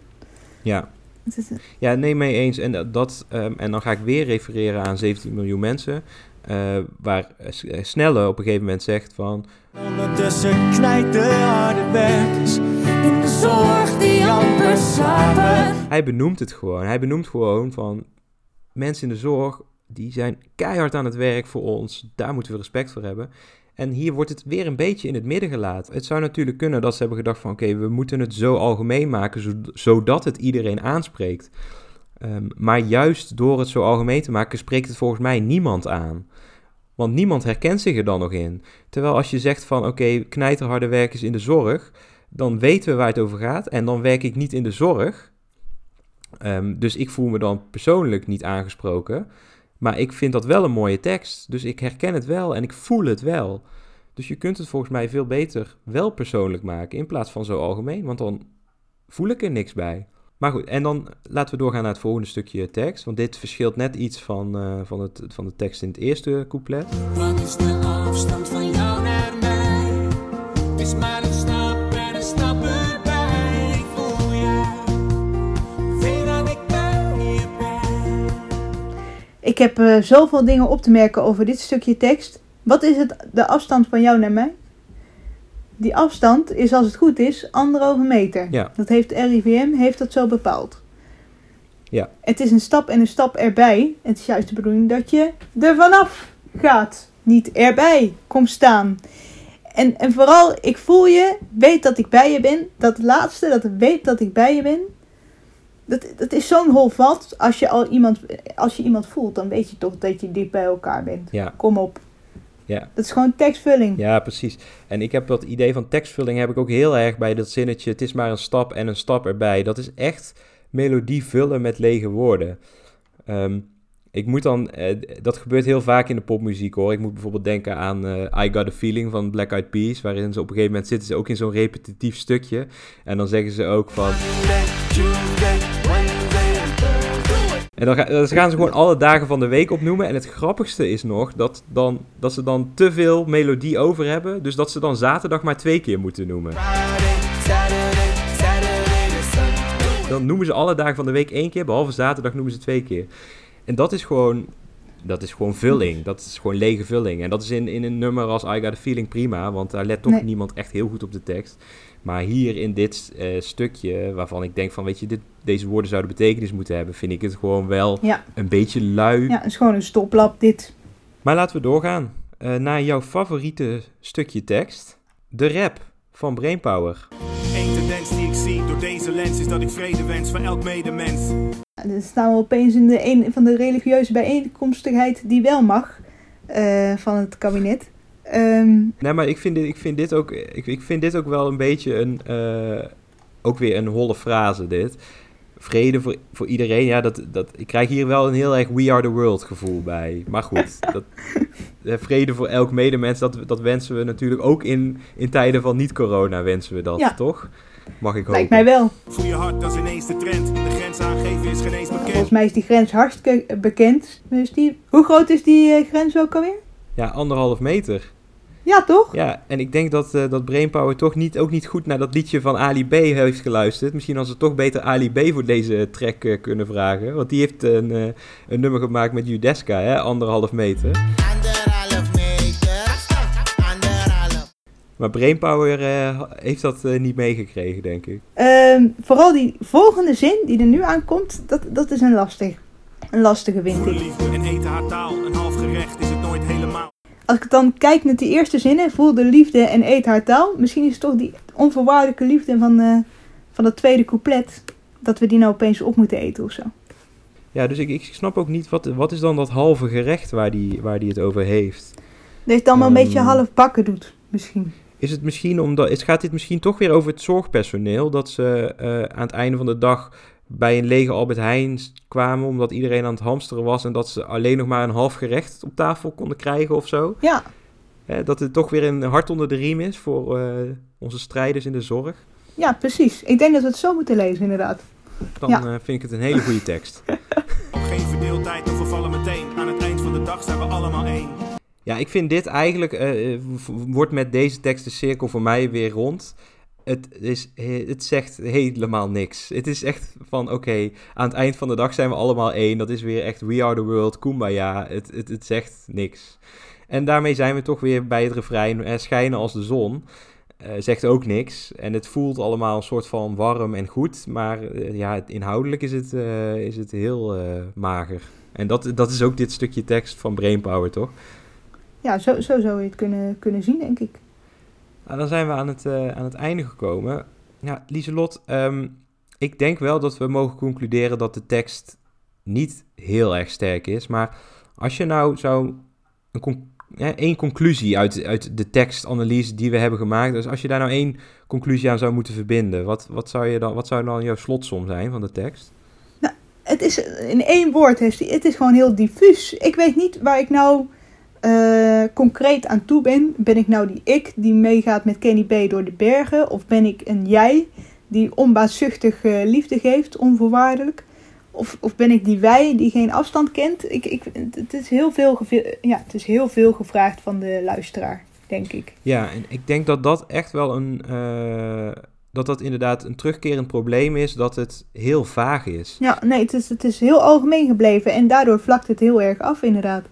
Ja, Het is, Ja, nee, mee eens. En, dat- dat, ehm, en dan ga ik weer refereren aan 17 miljoen mensen. eh, waar eh, eh, Snelle op een gegeven moment zegt van... Ondertussen knijt de harde. In de zorg die amper slapen. Hij benoemt het gewoon. Hij benoemt gewoon van... Mensen in de zorg, die zijn keihard aan het werk voor ons. Daar moeten we respect voor hebben. En hier wordt het weer een beetje in het midden gelaten. Het zou natuurlijk kunnen dat ze hebben gedacht van... Oké, we moeten het zo algemeen maken, zo- zodat het iedereen aanspreekt. Ehm, maar juist door het zo algemeen te maken, spreekt het volgens mij niemand aan. Want niemand herkent zich er dan nog in. Terwijl als je zegt van oké, knijterharde werkers in de zorg, dan weten we waar het over gaat. En dan werk ik niet in de zorg. Ehm, dus ik voel me dan persoonlijk niet aangesproken. Maar ik vind dat wel een mooie tekst. Dus ik herken het wel en ik voel het wel. Dus je kunt het volgens mij veel beter wel persoonlijk maken in plaats van zo algemeen. Want dan voel ik er niks bij. Maar goed, en dan laten we doorgaan naar het volgende stukje tekst. Want dit verschilt net iets van, eh, van, het, van de tekst in het eerste couplet. Wat is de afstand van jou naar mij? Is maar een Ik heb eh, zoveel dingen op te merken over dit stukje tekst. Wat is het, de afstand van jou naar mij? Die afstand is, als het goed is, anderhalve meter. Ja. Dat heeft RIVM heeft dat zo bepaald. Ja. Het is een stap en een stap erbij. Het is juist de bedoeling dat je er vanaf gaat. Niet erbij komt staan. En, en vooral, ik voel je, weet dat ik bij je ben. Dat laatste, dat ik weet dat ik bij je ben. Dat, dat is zo'n hol vat. Als je, al iemand, als je iemand voelt, dan weet je toch dat je dicht bij elkaar bent. Ja, Kom op. ja. Dat is gewoon tekstvulling. Ja, precies. En ik heb dat idee van tekstvulling heb ik ook heel erg bij dat zinnetje. Het is maar een stap en een stap erbij. Dat is echt melodie vullen met lege woorden. Ehm, ik moet dan, eh, dat gebeurt heel vaak in de popmuziek hoor. Ik moet bijvoorbeeld denken aan eh, I Got a Feeling van Black Eyed Peas. Waarin ze op een gegeven moment zitten ze ook in zo'n repetitief stukje. En dan zeggen ze ook van. En dan, ga- dan gaan ze gewoon alle dagen van de week opnoemen. En het grappigste is nog dat, dan, dat ze dan te veel melodie over hebben. Dus dat ze dan zaterdag maar twee keer moeten noemen. Dan noemen ze alle dagen van de week één keer, behalve zaterdag noemen ze twee keer. En dat is gewoon, dat is gewoon vulling. Dat is gewoon lege vulling. En dat is in, in een nummer als I Got a Feeling prima, want daar let toch Nee. niemand echt heel goed op de tekst. Maar hier in dit eh, stukje, waarvan ik denk van, weet je, dit, deze woorden zouden betekenis moeten hebben, vind ik het gewoon wel Ja, een beetje lui. ja het is gewoon een stoplap dit. Maar laten we doorgaan eh, naar jouw favoriete stukje tekst. De rap van Brainpower. Eén tendens die ik zie door deze lens is dat ik vrede wens voor elk medemens. En Dan staan we opeens in de een van de religieuze bijeenkomstigheid die wel mag eh, van het kabinet. Ehm, Nee, maar ik vind dit, ik vind dit, ook, ik, ik vind dit ook wel een beetje een, eh, ook weer een holle frase dit. Vrede voor, voor iedereen, ja, dat, dat, ik krijg hier wel een heel erg we are the world gevoel bij. Maar goed, dat, eh, vrede voor elk medemens, dat, dat wensen we natuurlijk ook in, in tijden van niet-corona wensen we dat, Ja. toch? Mag ik hopen. lijkt mij wel. Voel je hart, dat is ineens de trend. De grens aangeven is geen eens bekend. Volgens mij is die grens hartstikke bekend. Dus die, hoe groot is die eh, grens ook alweer? Ja, anderhalf meter. Ja, toch? Ja, en ik denk dat, eh, dat Brainpower toch niet, ook niet goed naar dat liedje van Ali B heeft geluisterd. Misschien als ze toch beter Ali B voor deze track eh, kunnen vragen. Want die heeft een, eh, een nummer gemaakt met Judeska, hè, anderhalf meter. Anderhalf meter, anderhalf. Maar Brainpower eh, heeft dat eh, niet meegekregen, denk ik. Ehm, vooral die volgende zin die er nu aankomt, dat, dat is een lastig. Een lastige vind ik. en haar taal. Een half Als ik dan kijk naar die eerste zinnen, voel de liefde en eet haar taal. Misschien is het toch die onvoorwaardelijke liefde van, eh, van het tweede couplet. Dat we die nou opeens op moeten eten of zo. Ja, dus ik, ik snap ook niet, wat, wat is dan dat halve gerecht waar die, waar die het over heeft? Dat je het allemaal een Ehm. beetje half bakken doet, misschien. Is het misschien omdat, is, gaat dit misschien toch weer over het zorgpersoneel? Dat ze eh, aan het einde van de dag bij een lege Albert Heijn kwamen omdat iedereen aan het hamsteren was en dat ze alleen nog maar een half gerecht op tafel konden krijgen of zo? Ja, Hè, dat het toch weer een hart onder de riem is voor eh, onze strijders in de zorg? ja, precies. Ik denk dat we het zo moeten lezen, inderdaad. Dan Ja. eh, vind ik het een hele goede tekst. Geen verdeeldheid we vallen meteen. Aan het eind van de dag zijn we allemaal één. Ja, ik vind dit eigenlijk, eh, wordt met deze tekst de cirkel voor mij weer rond. Het, is, he- het zegt helemaal niks. Het is echt van, oké, aan het eind van de dag zijn we allemaal één. Dat is weer echt we are the world, kumbaya. Het, het, het zegt niks. En daarmee zijn we toch weer bij het refrein, eh, schijnen als de zon. Eh, zegt ook niks. En het voelt allemaal een soort van warm en goed. Maar eh, ja, inhoudelijk is het, is het heel mager. En dat, dat is ook dit stukje tekst van Brainpower, toch? Ja, zo, zo zou je het kunnen, kunnen zien, denk ik. Nou, dan zijn we aan het, eh, aan het einde gekomen. Ja, Lieselot, ehm, ik denk wel dat we mogen concluderen dat de tekst niet heel erg sterk is. Maar als je nou zou een één conclusie uit, uit de tekstanalyse die we hebben gemaakt. Dus als je daar nou één conclusie aan zou moeten verbinden, wat, wat, zou, je dan, wat zou dan jouw slotsom zijn van de tekst? Het is in één woord. Het is gewoon heel diffuus. Ik weet niet waar ik nou eh, concreet aan toe ben. Ben ik nou die ik die meegaat met Kenny B door de bergen? Of ben ik een jij die onbaatzuchtig liefde geeft, onvoorwaardelijk? Of, of ben ik die wij die geen afstand kent? Ik, ik, het, is heel veel ja, het is heel veel gevraagd van de luisteraar, denk ik. Ja, en ik denk dat dat echt wel een. eh, dat dat inderdaad een terugkerend probleem is, dat het heel vaag is. Ja, nee, het is, het is heel algemeen gebleven en daardoor vlakt het heel erg af, inderdaad.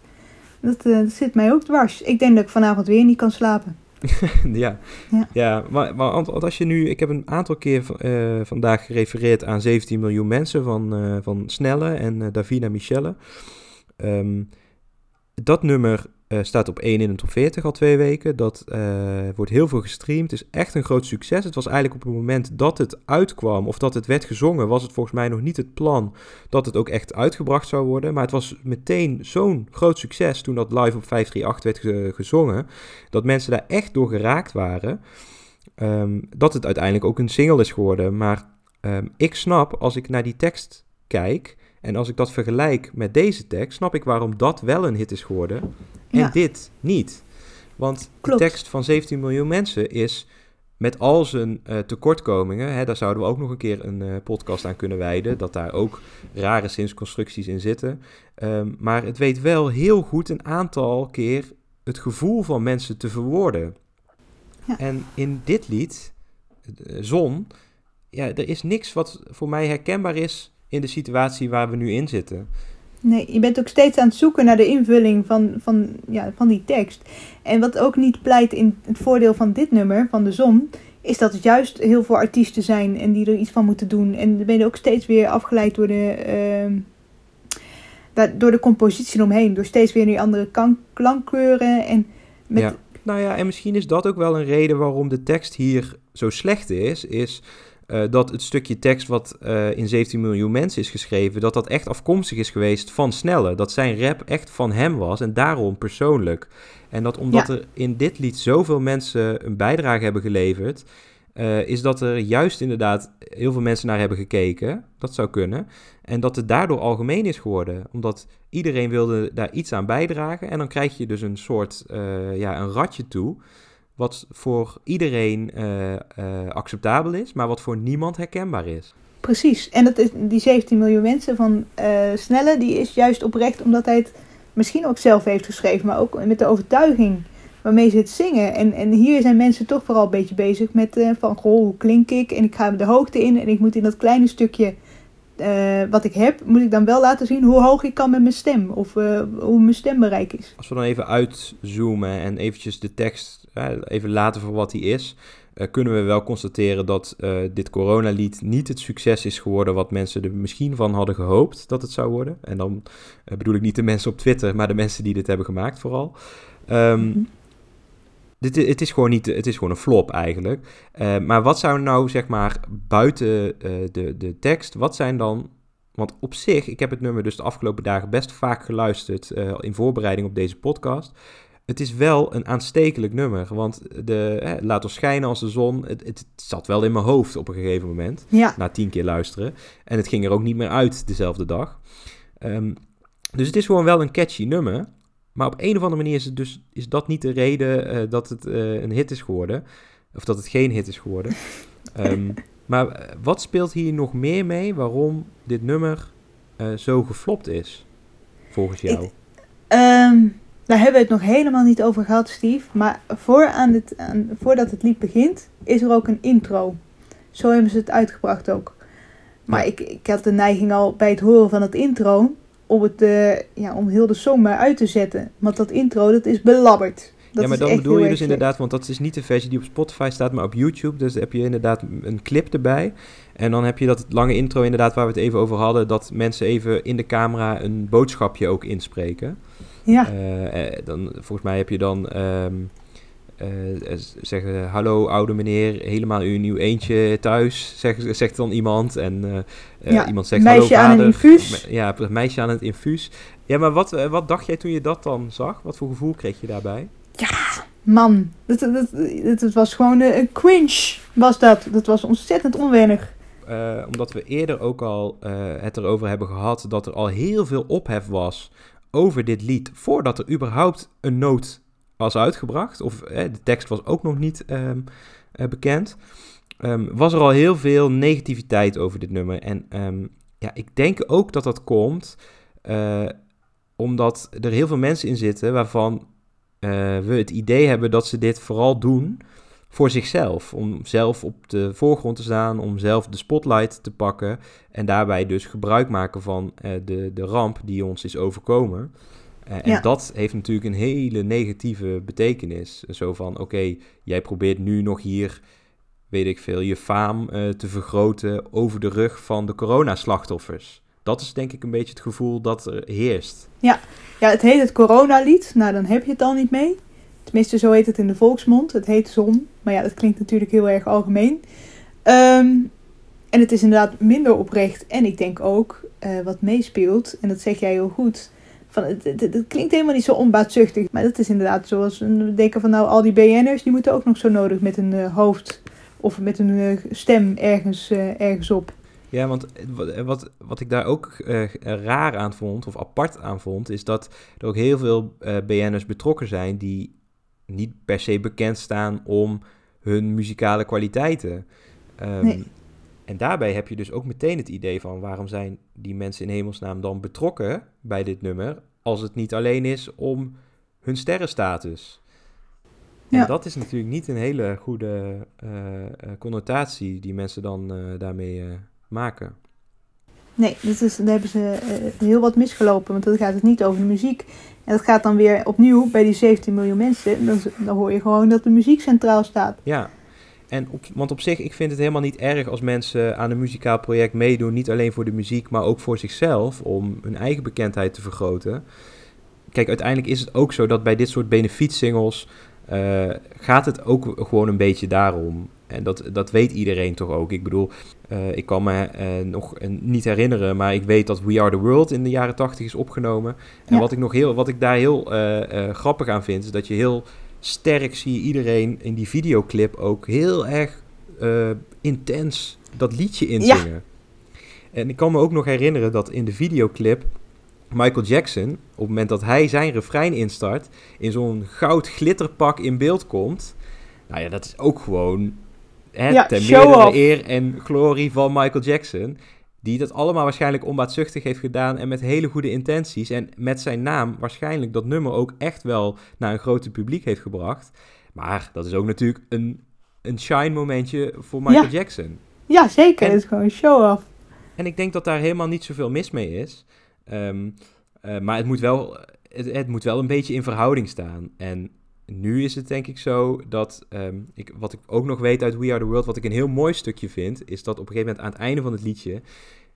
Dat, eh, dat zit mij ook dwars. Ik denk dat ik vanavond weer niet kan slapen. ja, Ja. ja. maar, als je nu, ik heb een aantal keer eh, vandaag gerefereerd aan 17 miljoen mensen van, eh, van Snelle en Davina Michelle. Ehm, dat nummer eh, staat op 1 in top 40 al twee weken. Dat eh, wordt heel veel gestreamd. Het is echt een groot succes. Het was eigenlijk op het moment dat het uitkwam of dat het werd gezongen, was het volgens mij nog niet het plan dat het ook echt uitgebracht zou worden. Maar het was meteen zo'n groot succes toen dat live op 538 werd ge- gezongen dat mensen daar echt door geraakt waren. ehm, dat het uiteindelijk ook een single is geworden. Maar ehm, ik snap, als ik naar die tekst kijk en als ik dat vergelijk met deze tekst, snap ik waarom dat wel een hit is geworden en Ja. dit niet. Want Klopt. de tekst van 17 miljoen mensen is met al zijn eh, tekortkomingen, hè, daar zouden we ook nog een keer een eh, podcast aan kunnen wijden, dat daar ook rare zinsconstructies in zitten. Ehm, maar het weet wel heel goed een aantal keer het gevoel van mensen te verwoorden. Ja. En in dit lied, eh, Zon, ja, er is niks wat voor mij herkenbaar is in de situatie waar we nu in zitten. Nee, je bent ook steeds aan het zoeken naar de invulling van, van, ja, van die tekst. En wat ook niet pleit in het voordeel van dit nummer, van de zon, is dat het juist heel veel artiesten zijn en die er iets van moeten doen. En dan ben je ook steeds weer afgeleid door de, ehm, door de compositie omheen. Door steeds weer die andere klankkleuren. En met, Ja. Nou ja, en misschien is dat ook wel een reden waarom de tekst hier zo slecht is. Is eh, dat het stukje tekst wat eh, in 17 miljoen mensen is geschreven, dat dat echt afkomstig is geweest van Snelle. Dat zijn rap echt van hem was en daarom persoonlijk. En dat omdat Ja. er in dit lied zoveel mensen een bijdrage hebben geleverd, eh, is dat er juist inderdaad heel veel mensen naar hebben gekeken. Dat zou kunnen. En dat het daardoor algemeen is geworden. Omdat iedereen wilde daar iets aan bijdragen. En dan krijg je dus een soort ja, een ratje toe. Wat voor iedereen eh, eh, acceptabel is, maar wat voor niemand herkenbaar is. Precies. En dat is, die 17 miljoen mensen van eh, Snelle, die is juist oprecht omdat hij het misschien ook zelf heeft geschreven, maar ook met de overtuiging waarmee ze het zingen. En, en hier zijn mensen toch vooral een beetje bezig met van, goh, hoe klink ik? En ik ga de hoogte in en ik moet in dat kleine stukje wat ik heb, moet ik dan wel laten zien hoe hoog ik kan met mijn stem. Of hoe mijn stembereik is. Als we dan even uitzoomen en eventjes de tekst even laten voor wat die is, eh, kunnen we wel constateren dat eh, dit coronalied niet het succes is geworden wat mensen er misschien van hadden gehoopt dat het zou worden. En dan eh, bedoel ik niet de mensen op Twitter, maar de mensen die dit hebben gemaakt vooral. Ehm, Mhm. dit, het, is gewoon niet, het is gewoon een flop eigenlijk. Maar wat zou nou, zeg maar, buiten de, de tekst, wat zijn dan... Want op zich, ik heb het nummer dus de afgelopen dagen best vaak geluisterd in voorbereiding op deze podcast. Het is wel een aanstekelijk nummer, want de, eh, laat ons schijnen als de zon, het, het zat wel in mijn hoofd op een gegeven moment Ja, na tien keer luisteren. En het ging er ook niet meer uit dezelfde dag. Ehm, dus het is gewoon wel een catchy nummer. Maar op een of andere manier is, het dus, is dat niet de reden eh, dat het eh, een hit is geworden. Of dat het geen hit is geworden. Ehm, maar eh, wat speelt hier nog meer mee waarom dit nummer zo geflopt is? Volgens jou. Ik- Ehm, daar hebben we het nog helemaal niet over gehad, Steve. Maar voor aan voordat het lied begint, is er ook een intro. Zo hebben ze het uitgebracht ook. Maar Ja. ik, ik had de neiging al bij het horen van het intro om, het, eh, ja, om heel de song maar uit te zetten. Want dat intro, dat is belabberd. Dat ja, maar dan bedoel je dus inderdaad, want dat is niet de versie die op Spotify staat, maar op YouTube. Dus heb je inderdaad een clip erbij. En dan heb je dat lange intro inderdaad waar we het even over hadden, dat mensen even in de camera een boodschapje ook inspreken. Ja, Eh, eh, dan, volgens mij heb je dan ehm, eh, zeggen, hallo oude meneer, helemaal uw eentje thuis, zegt, zegt dan iemand. En Ja, iemand zegt, meisje hallo aan een vader. infuus. Me- Ja, meisje aan het infuus. Ja, maar wat, wat dacht jij toen je dat dan zag? Wat voor gevoel kreeg je daarbij? man. Dat, dat, dat, dat was gewoon een cringe, was dat. Dat was ontzettend onwennig. Omdat we eerder ook al het erover hebben gehad dat er al heel veel ophef was over dit lied voordat er überhaupt een noot was uitgebracht. Of de tekst was ook nog niet ehm, eh, bekend. ehm, was er al heel veel negativiteit over dit nummer. En ehm, ja, ik denk ook dat dat komt eh, omdat er heel veel mensen in zitten waarvan eh, we het idee hebben dat ze dit vooral doen voor zichzelf. Om zelf op de voorgrond te staan, om zelf de spotlight te pakken. En daarbij dus gebruik maken van eh, de, de ramp die ons is overkomen. Eh, en Ja. dat heeft natuurlijk een hele negatieve betekenis. Zo van, oké, jij probeert nu nog hier, weet ik veel, je faam eh, te vergroten over de rug van de coronaslachtoffers. Dat is denk ik een beetje het gevoel dat er heerst. Ja, het heet het coronalied. Nou, dan heb je het al niet mee. Tenminste, zo heet het in de volksmond. Het heet zon. Maar ja, dat klinkt natuurlijk heel erg algemeen. Ehm, en het is inderdaad minder oprecht. En ik denk ook eh, wat meespeelt, en dat zeg jij heel goed. Van, het, het, klinkt helemaal niet zo onbaatzuchtig. Maar dat is inderdaad zoals we denken van nou, al die BN'ers, die moeten ook nog zo nodig met een eh, hoofd of met een eh, stem ergens, ergens op. Ja, want wat, wat, ik daar ook raar aan vond, of apart aan vond, is dat er ook heel veel BN'ers betrokken zijn die niet per se bekend staan om hun muzikale kwaliteiten. Ehm, Nee. En daarbij heb je dus ook meteen het idee van waarom zijn die mensen in hemelsnaam dan betrokken bij dit nummer, als het niet alleen is om hun sterrenstatus. En Ja. dat is natuurlijk niet een hele goede eh, eh, connotatie die mensen dan eh, daarmee maken. Nee, dat is, daar hebben ze eh, heel wat misgelopen. Want dan gaat het niet over de muziek. En dat gaat dan weer opnieuw bij die 17 miljoen mensen. Dan, dan hoor je gewoon dat de muziek centraal staat. Ja, en want op zich, ik vind het helemaal niet erg als mensen aan een muzikaal project meedoen. Niet alleen voor de muziek, maar ook voor zichzelf. Om hun eigen bekendheid te vergroten. Kijk, uiteindelijk is het ook zo dat bij dit soort benefietsingles eh gaat het ook gewoon een beetje daarom. En dat, dat weet iedereen toch ook. Ik bedoel, eh, ik kan me eh, nog eh, niet herinneren, maar ik weet dat We Are The World in de jaren tachtig is opgenomen. En Ja. wat, ik nog heel, wat ik daar heel grappig aan vind, is dat je heel sterk zie je iedereen in die videoclip ook heel erg intens dat liedje inzingen. En ik kan me ook nog herinneren dat in de videoclip Michael Jackson, op het moment dat hij zijn refrein instart, in zo'n goud glitterpak in beeld komt. Nou ja, dat is ook gewoon hè, Ja, meerdere eer en glorie van Michael Jackson. Die dat allemaal waarschijnlijk onbaatzuchtig heeft gedaan en met hele goede intenties. En met zijn naam waarschijnlijk dat nummer ook echt wel naar een groter publiek heeft gebracht. Maar dat is ook natuurlijk een, een shine momentje voor Michael Ja. Jackson. Ja, zeker. En- Het is gewoon een show-off. En ik denk dat daar helemaal niet zoveel mis mee is. Ehm, eh, maar het moet, wel, het, het moet wel een beetje in verhouding staan. En nu is het denk ik zo dat, ehm, ik, wat ik ook nog weet uit We Are The World, wat ik een heel mooi stukje vind, is dat op een gegeven moment aan het einde van het liedje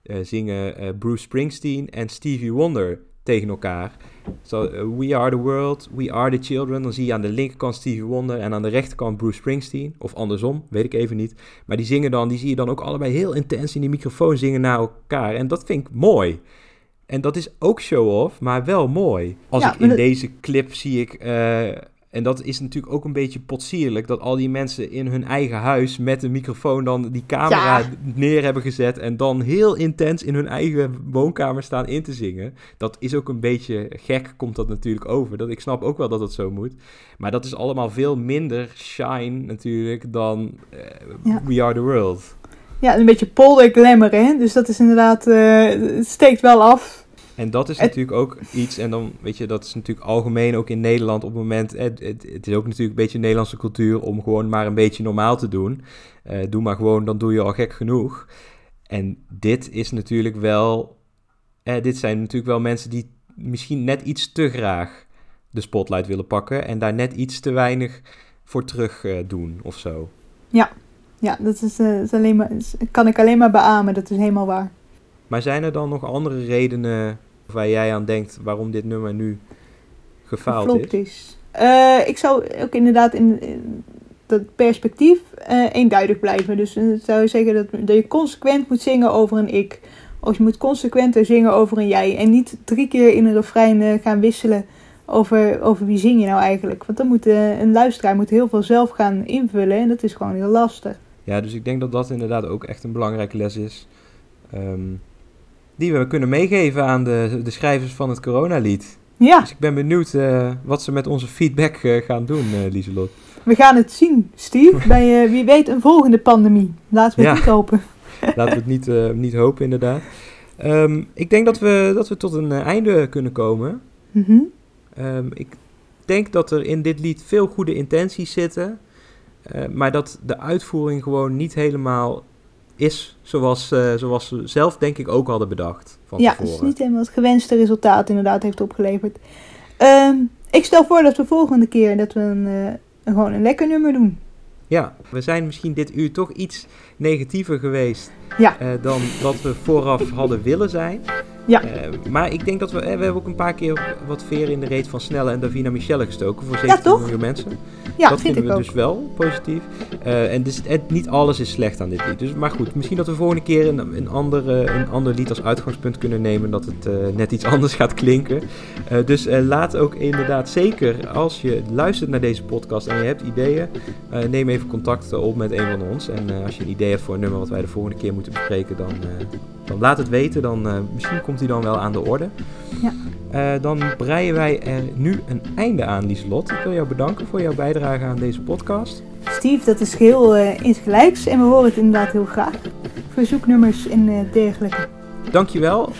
eh, zingen eh, Bruce Springsteen en Stevie Wonder tegen elkaar. Zo, eh, we are the world, we are the children. Dan zie je aan de linkerkant Stevie Wonder en aan de rechterkant Bruce Springsteen. Of andersom, weet ik even niet. Maar die zingen dan, die zie je dan ook allebei heel intens in die microfoon zingen naar elkaar. En dat vind ik mooi. En dat is ook show-off, maar wel mooi. Als Ja, ik in dat- deze clip zie ik... en dat is natuurlijk ook een beetje potsierlijk... dat al die mensen in hun eigen huis met een microfoon... dan die camera Ja. neer hebben gezet... en dan heel intens in hun eigen woonkamer staan in te zingen. Dat is ook een beetje gek, komt dat natuurlijk over. Dat, ik snap ook wel dat het zo moet. Maar dat is allemaal veel minder shine natuurlijk... dan eh, Ja. We Are The World. Ja, een beetje polder glamour, hè. Dus dat is inderdaad... eh, het steekt wel af. En dat is natuurlijk ook iets, en dan weet je, dat is natuurlijk algemeen ook in Nederland op het moment. Het, het, het is ook natuurlijk een beetje Nederlandse cultuur om gewoon maar een beetje normaal te doen. Eh, doe maar gewoon, dan doe je al gek genoeg. En dit is natuurlijk wel. Eh, dit zijn natuurlijk wel mensen die misschien net iets te graag de spotlight willen pakken. En daar net iets te weinig voor terug eh, doen of zo. Ja, dat is, is alleen maar, is- kan ik alleen maar beamen. Dat is helemaal waar. Maar zijn er dan nog andere redenen waar jij aan denkt waarom dit nummer nu gefaald is? geflopt is. Eh, ik zou ook inderdaad in, in dat perspectief eh, eenduidig blijven. Dus zou je zeggen dat, dat je consequent moet zingen over een ik. Of je moet consequenter zingen over een jij. En niet drie keer in een refrein eh, gaan wisselen over, over wie zing je nou eigenlijk. Want dan moet een luisteraar moet heel veel zelf gaan invullen. En dat is gewoon heel lastig. Ja, dus ik denk dat dat inderdaad ook echt een belangrijke les is. ehm, die we kunnen meegeven aan de, de schrijvers van het coronalied. Ja, Dus ik ben benieuwd eh, wat ze met onze feedback eh, gaan doen, eh Lieselot. We gaan het zien, Steve. Bij wie weet een volgende pandemie. Laten we het Ja. niet hopen. Laten we het niet, niet hopen, inderdaad. Ehm, ik denk dat we, dat we tot een einde kunnen komen. Ehm, ik denk dat er in dit lied veel goede intenties zitten. maar dat de uitvoering gewoon niet helemaal is zoals, eh, zoals ze zelf denk ik ook hadden bedacht van Ja, het is niet helemaal het gewenste resultaat inderdaad heeft opgeleverd. Ehm, ik stel voor dat we volgende keer dat we een, eh, een- gewoon een lekker nummer doen. Ja, we zijn misschien dit uur toch iets negatiever geweest Ja. eh, dan dat we vooraf hadden willen zijn. Ja. Maar ik denk dat we, we hebben ook een paar keer wat veren in de reet van Snelle en Davina Michelle gestoken voor 17 toch? miljoen mensen. Ja, dat vind vinden ik we ook. dus wel positief. Eh, en dus, het, niet alles is slecht aan dit lied. Dus, maar goed, misschien dat we volgende keer een, een, ander, eh, een ander lied als uitgangspunt kunnen nemen. Dat het eh, net iets anders gaat klinken. Dus laat ook inderdaad zeker, als je luistert naar deze podcast en je hebt ideeën, neem even contact op met een van ons. En als je een idee hebt voor een nummer wat wij de volgende keer moeten bespreken, dan, dan laat het weten. Dan, misschien komt hij dan wel aan de orde. Ja. Eh, dan breien wij er nu een einde aan, Lieslot. Ik wil jou bedanken voor jouw bijdrage aan deze podcast. Steve, dat is geheel eh insgelijks en we horen het inderdaad heel graag. Verzoeknummers en eh, dergelijke. Dankjewel.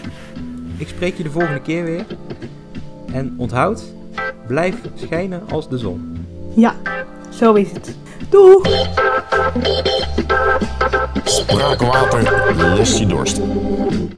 Ik spreek je de volgende keer weer. En onthoud, blijf schijnen als de zon. Ja, zo is het. Doeg! Spraakwater, lust je dorst.